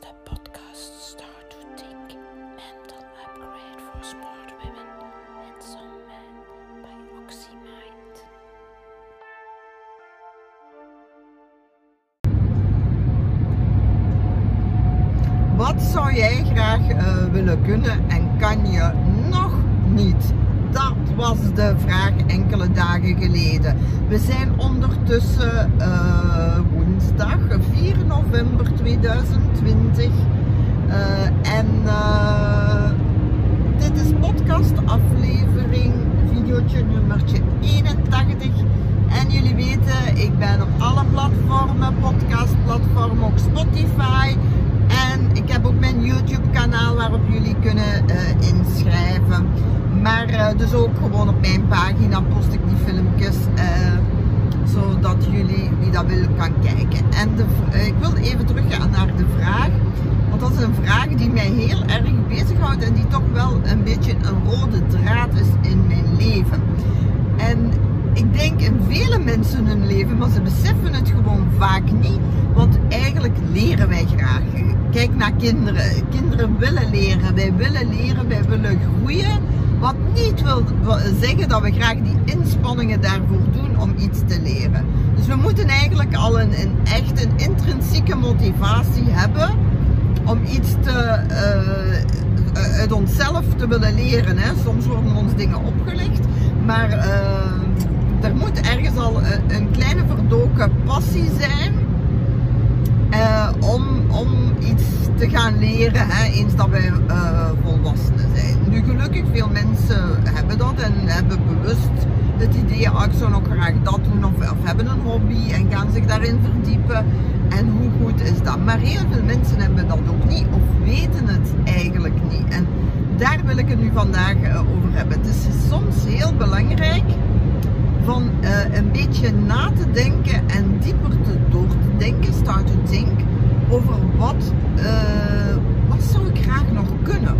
de podcast Start to Think Mental Upgrade for Smart Women and Some Men by OxyMind. Wat zou jij graag eh, willen kunnen en kan je nog niet? Was de vraag enkele dagen geleden. We zijn ondertussen uh, woensdag 4 november 2020 uh, en dit is podcast aflevering videootje nummertje 81 en jullie weten ik ben op alle platformen, podcastplatformen, ook Spotify en ik heb ook mijn YouTube kanaal waarop jullie kunnen uh, inschrijven. Maar uh, dus ook gewoon op mijn pagina post ik die filmpjes. Uh, zodat jullie, wie dat wil, kan kijken. En de, ik wil even teruggaan naar de vraag. Want dat is een vraag die mij heel erg bezighoudt. En die toch wel een beetje een rode draad is in mijn leven. En ik denk in vele mensen hun leven, maar ze beseffen het gewoon vaak niet. Want eigenlijk leren wij graag. Kijk naar kinderen. Kinderen willen leren. Wij willen leren, wij willen groeien. Wat niet wil zeggen dat we graag die inspanningen daarvoor doen om iets te leren. Dus we moeten eigenlijk al een, een echt een intrinsieke motivatie hebben om iets te, uh, uit onszelf te willen leren. Hè. Soms worden ons dingen opgelegd, maar uh, er moet ergens al een, kleine verdoken passie zijn om, om iets te gaan leren hè, eens dat wij volwassenen zijn. Nu gelukkig veel hebben dat en hebben bewust het idee, ah, ik zou nog graag dat doen of, hebben een hobby en gaan zich daarin verdiepen. En hoe goed is dat? Maar heel veel mensen hebben dat ook niet of weten het eigenlijk niet. En daar wil ik het nu vandaag uh, over hebben. Het is soms heel belangrijk van uh, een beetje na te denken en dieper te, door te denken, start to think, over wat, uh, wat zou ik graag nog kunnen.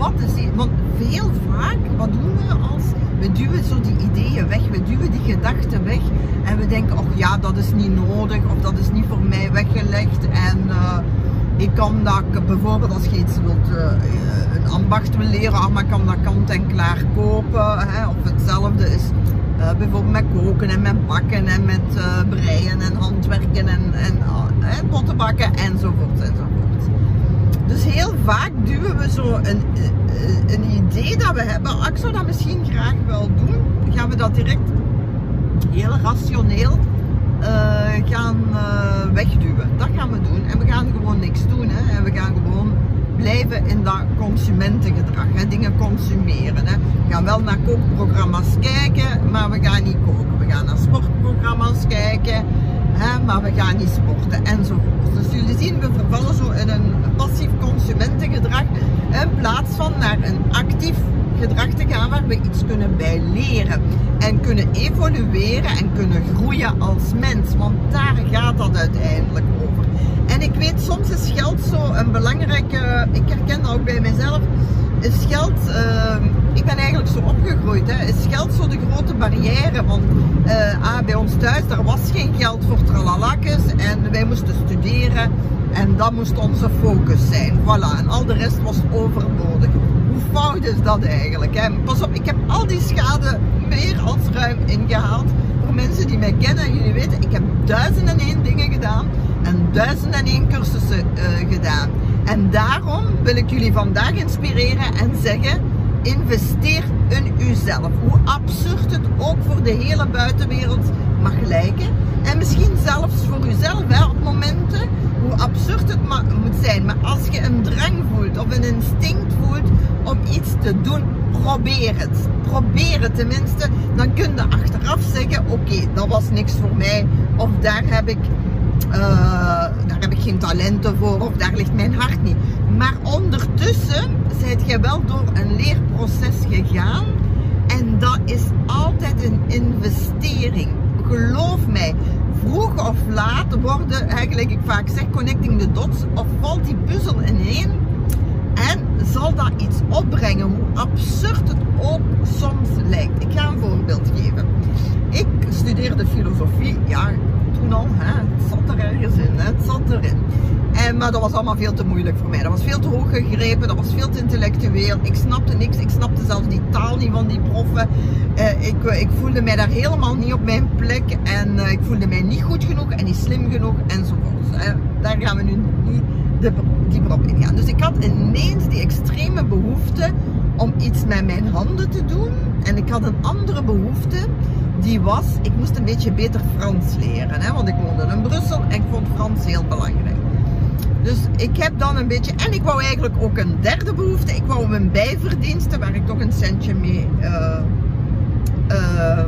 Wat is die, want heel vaak, wat doen we als, we duwen zo die ideeën weg, we duwen die gedachten weg en we denken, oh ja, dat is niet nodig of dat is niet voor mij weggelegd en uh, ik kan dat, bijvoorbeeld als je iets wilt, uh, een ambacht wil leren, ah, maar ik kan dat kant en klaar kopen, hè, of hetzelfde is bijvoorbeeld met koken en met bakken en met breien en handwerken en, en uh, potten bakken enzovoort enzovoort. Dus heel vaak duwen we zo een, een idee dat we hebben, ah, ik zou dat misschien graag wel doen, gaan we dat direct heel rationeel gaan wegduwen. Dat gaan we doen en we gaan gewoon niks doen hè? en we gaan gewoon blijven in dat consumentengedrag. Hè? Dingen consumeren. Hè? We gaan wel naar kookprogramma's kijken, maar we gaan niet koken. We gaan naar sportprogramma's kijken, hè? maar we gaan niet sporten enzovoort. Dus jullie zien, we vervallen zo in een passief consumentengedrag in plaats van naar een actief gedrag te gaan waar we iets kunnen bij leren. En kunnen evolueren en kunnen groeien als mens. Want daar gaat dat uiteindelijk over. En ik weet, soms is geld zo een belangrijke, ik herken dat ook bij mezelf, is geld, uh, ik ben eigenlijk zo opgegroeid, hè, is geld zo de grote barrière. Want uh, ah, bij ons thuis, er was geen geld voor tralalakjes en wij moesten studeren en dat moest onze focus zijn. Voilà, en al de rest was overbodig. Hoe fout is dat eigenlijk? Hè? Pas op, ik heb al die schade meer als ruim ingehaald. Voor mensen die mij kennen en jullie weten, ik heb duizenden en één dingen gedaan en duizend en één cursussen uh, gedaan. En daarom wil ik jullie vandaag inspireren en zeggen, investeer in uzelf. Hoe absurd het ook voor de hele buitenwereld mag lijken. En misschien zelfs voor uzelf hè, op momenten, hoe absurd het moet zijn. Maar als je een drang voelt of een instinct voelt om iets te doen, probeer het. Probeer het tenminste. Dan kun je achteraf zeggen, oké, dat was niks voor mij. Of daar heb ik uh, daar heb ik geen talenten voor of daar ligt mijn hart niet. Maar ondertussen zijt je wel door een leerproces gegaan en dat is altijd een investering. Geloof mij, vroeg of laat worden, eigenlijk ik vaak zeg, connecting the dots of valt die puzzel ineen en zal dat iets opbrengen, hoe absurd het ook soms lijkt. Ik ga een voorbeeld geven. Ik studeerde filosofie, ja, hè, het zat er ergens in, het zat erin. En, maar dat was allemaal veel te moeilijk voor mij. Dat was veel te hoog gegrepen, dat was veel te intellectueel. Ik snapte niks, ik snapte zelfs die taal niet van die proffen. Eh, ik, ik, voelde mij daar helemaal niet op mijn plek en eh, ik voelde mij niet goed genoeg en niet slim genoeg enzovoort. Uh, daar gaan we nu niet dieper op ingaan. Dus ik had ineens die extreme behoefte om iets met mijn handen te doen. En ik had een andere behoefte die was, ik moest een beetje beter Frans leren. Hè, want ik woonde in Brussel en ik vond Frans heel belangrijk. Dus ik heb dan een beetje, en ik wou eigenlijk ook een derde behoefte. Ik wou mijn bijverdiensten, waar ik toch een centje mee uh, uh,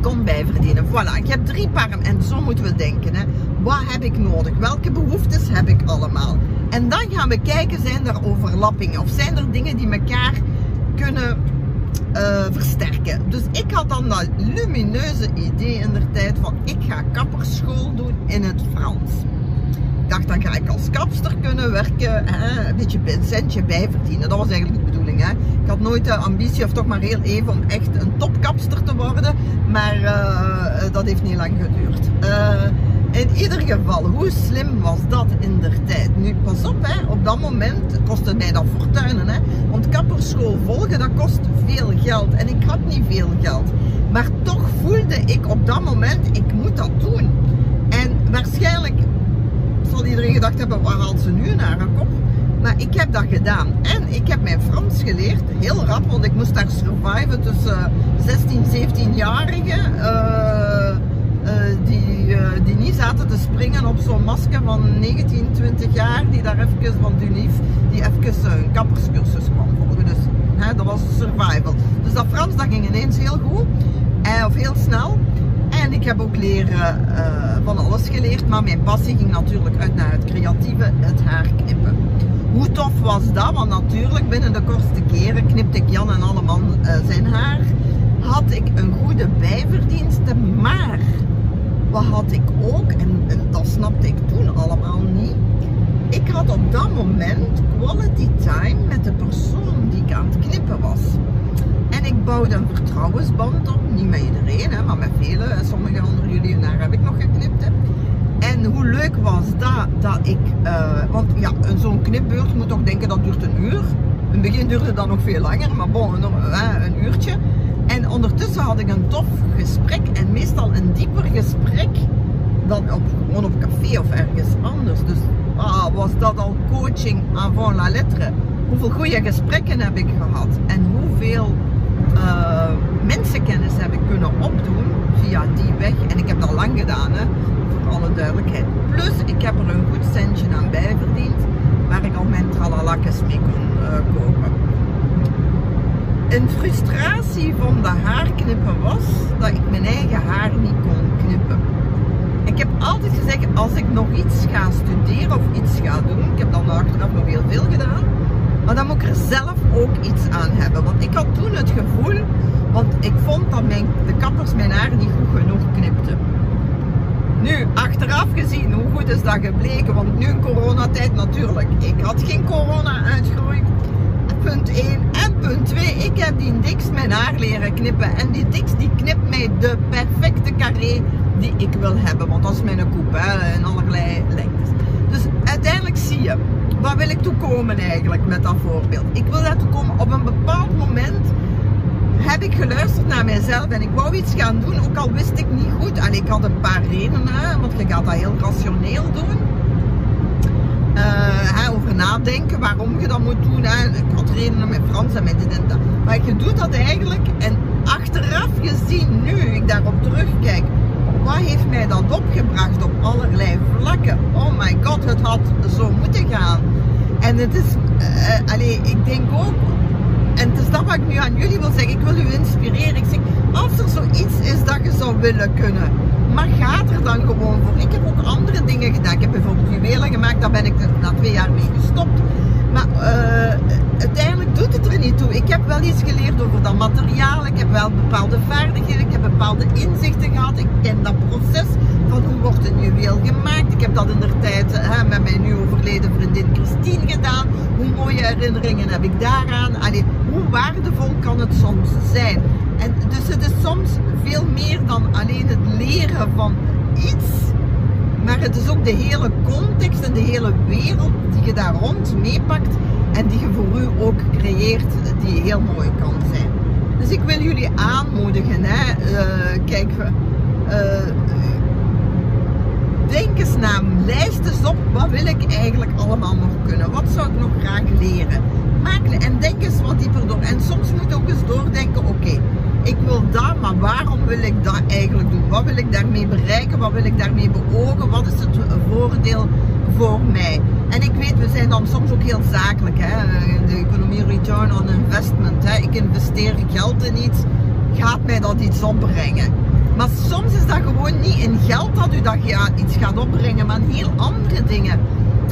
kon bijverdienen. Voilà, ik heb drie parm en zo moeten we denken. Hè. Wat heb ik nodig? Welke behoeftes heb ik allemaal? En dan gaan we kijken, zijn er overlappingen? Of zijn er dingen die elkaar kunnen uh, versterken. Dus ik had dan dat lumineuze idee in de tijd van ik ga kapperschool doen in het Frans. Ik dacht dan ga ik als kapster kunnen werken, hè, een beetje een centje bijverdienen. Dat was eigenlijk de bedoeling. Hè. Ik had nooit de ambitie of toch maar heel even om echt een topkapster te worden. Maar uh, dat heeft niet lang geduurd. Uh, in ieder geval, hoe slim was dat in der tijd? Nu, pas op, hè, op dat moment kostte mij dat fortuinen. Hè, want kapperschool volgen, dat kost veel geld. En ik had niet veel geld. Maar toch voelde ik op dat moment, ik moet dat doen. En waarschijnlijk zal iedereen gedacht hebben, waar haalt ze nu naar een kop? Maar ik heb dat gedaan. En ik heb mijn Frans geleerd, heel rap, want ik moest daar surviven tussen 16, 17-jarigen. Uh, uh, die, die niet zaten te springen op zo'n masker van 19, 20 jaar, die daar even van Dunief, die even een kapperscursus kwam volgen. Dus hè, dat was survival. Dus dat Frans, dat ging ineens heel goed, eh, of heel snel. En ik heb ook leren, uh, van alles geleerd, maar mijn passie ging natuurlijk uit naar het creatieve, het haar knippen. Hoe tof was dat? Want natuurlijk binnen de kortste keren knipte ik Jan en alle man uh, zijn haar. Had ik een goede bijverdienste, maar wat had ik ook, en, dat snapte ik toen allemaal niet. Ik had op dat moment quality time met de persoon die ik aan het knippen was. En ik bouwde een vertrouwensband op, niet met iedereen, hè, maar met velen. Sommige onder jullie en daar heb ik nog geknipt. En hoe leuk was dat, dat ik, uh, want ja, zo'n knipbeurt moet toch denken dat duurt een uur. Het begin duurde dat nog veel langer, maar bon, een, een uurtje. En ondertussen had ik een tof gesprek en meestal een dieper gesprek dan op, gewoon op café of ergens anders. Dus ah, was dat al coaching avant la lettre. Hoeveel goede gesprekken heb ik gehad en hoeveel uh, mensenkennis heb ik kunnen opdoen via die weg. En ik heb dat lang gedaan, hè, voor alle duidelijkheid. Plus, ik heb er een goed centje aan bijverdiend, waar ik al mijn tralalakjes mee kon uh, kopen een frustratie van de haarknippen was dat ik mijn eigen haar niet kon knippen. Ik heb altijd gezegd, als ik nog iets ga studeren of iets ga doen, ik heb dan achteraf nog heel veel gedaan, maar dan moet ik er zelf ook iets aan hebben. Want ik had toen het gevoel, want ik vond dat mijn, de kappers mijn haar niet goed genoeg knipten. Nu, achteraf gezien, hoe goed is dat gebleken? Want nu in coronatijd natuurlijk. Ik had geen corona uitgroei punt 1. En punt 2, ik heb die Dix mijn haar leren knippen. En die Dix die knipt mij de perfecte carré die ik wil hebben. Want dat is mijn coupe hè, in allerlei lengtes. Dus uiteindelijk zie je, waar wil ik toe komen eigenlijk met dat voorbeeld? Ik wil daartoe komen op een bepaald moment heb ik geluisterd naar mijzelf en ik wou iets gaan doen, ook al wist ik niet goed. En ik had een paar redenen, want je gaat dat heel rationeel doen uh, over nadenken waarom je dat moet doen. Hè. Ik had redenen met Frans en met dit en dat. Maar je doet dat eigenlijk en achteraf gezien, nu ik daarop terugkijk, wat heeft mij dat opgebracht op allerlei vlakken? Oh my god, het had zo moeten gaan. En het is, uh, ik denk ook, en het is dat wat ik nu aan jullie wil zeggen, ik wil u inspireren. Ik zeg, als er zoiets is dat je zou willen kunnen, maar ga er dan gewoon voor. Ik heb ook andere dingen gedaan. Ik heb bijvoorbeeld juwelen gemaakt, daar ben ik na twee jaar mee gestopt. Maar uh, uiteindelijk doet het er niet toe. Ik heb wel iets geleerd over dat materiaal. Ik heb wel bepaalde vaardigheden. Ik heb bepaalde inzichten gehad. Ik ken dat proces van hoe wordt een juweel gemaakt. Ik heb dat in de tijd met mijn nu overleden vriendin Christine gedaan. Hoe mooie herinneringen heb ik daaraan. Allee, hoe waardevol kan het soms zijn? En dus het is soms veel meer dan alleen het leren van iets, Maar het is ook de hele context en de hele wereld die je daar rond meepakt en die je voor u ook creëert, die heel mooi kan zijn. Dus ik wil jullie aanmoedigen, hè. Uh, kijk, uh, denk eens na, lijst eens op, wat wil ik eigenlijk allemaal nog kunnen? Wat zou ik nog graag leren? En denk eens wat dieper door. En soms moet je ook eens doordenken, oké, ik wil dat, maar waarom wil ik dat eigenlijk doen? Wat wil ik daarmee bereiken? Wat wil ik daarmee beogen? Wat is het voordeel voor mij? En ik weet, we zijn dan soms ook heel zakelijk, hè? de economie return on investment. Hè? Ik investeer geld in iets, gaat mij dat iets opbrengen? Maar soms is dat gewoon niet in geld dat u dat iets gaat opbrengen, maar in heel andere dingen.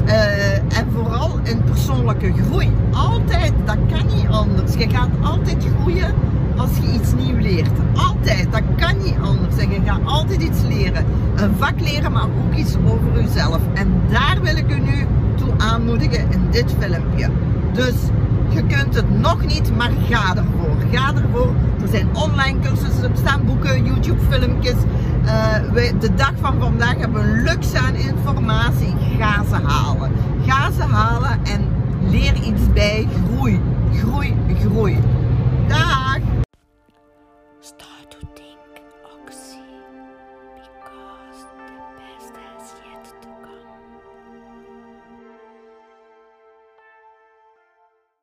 Uh, en vooral in persoonlijke groei. Altijd, dat kan niet anders. Je gaat altijd groeien als je iets nieuw leert. Altijd, dat kan niet anders. En je gaat altijd iets leren. Een vak leren, maar ook iets over jezelf. En daar wil ik u nu toe aanmoedigen in dit filmpje. Dus je kunt het nog niet, maar ga ervoor. Ga ervoor. Er zijn online cursussen, er staan boeken, YouTube filmpjes. Uh, de dag van vandaag hebben we luxe aan informatie. Ga ze halen. Ga ze halen en leer iets bij. Groei, groei, groei. Dag!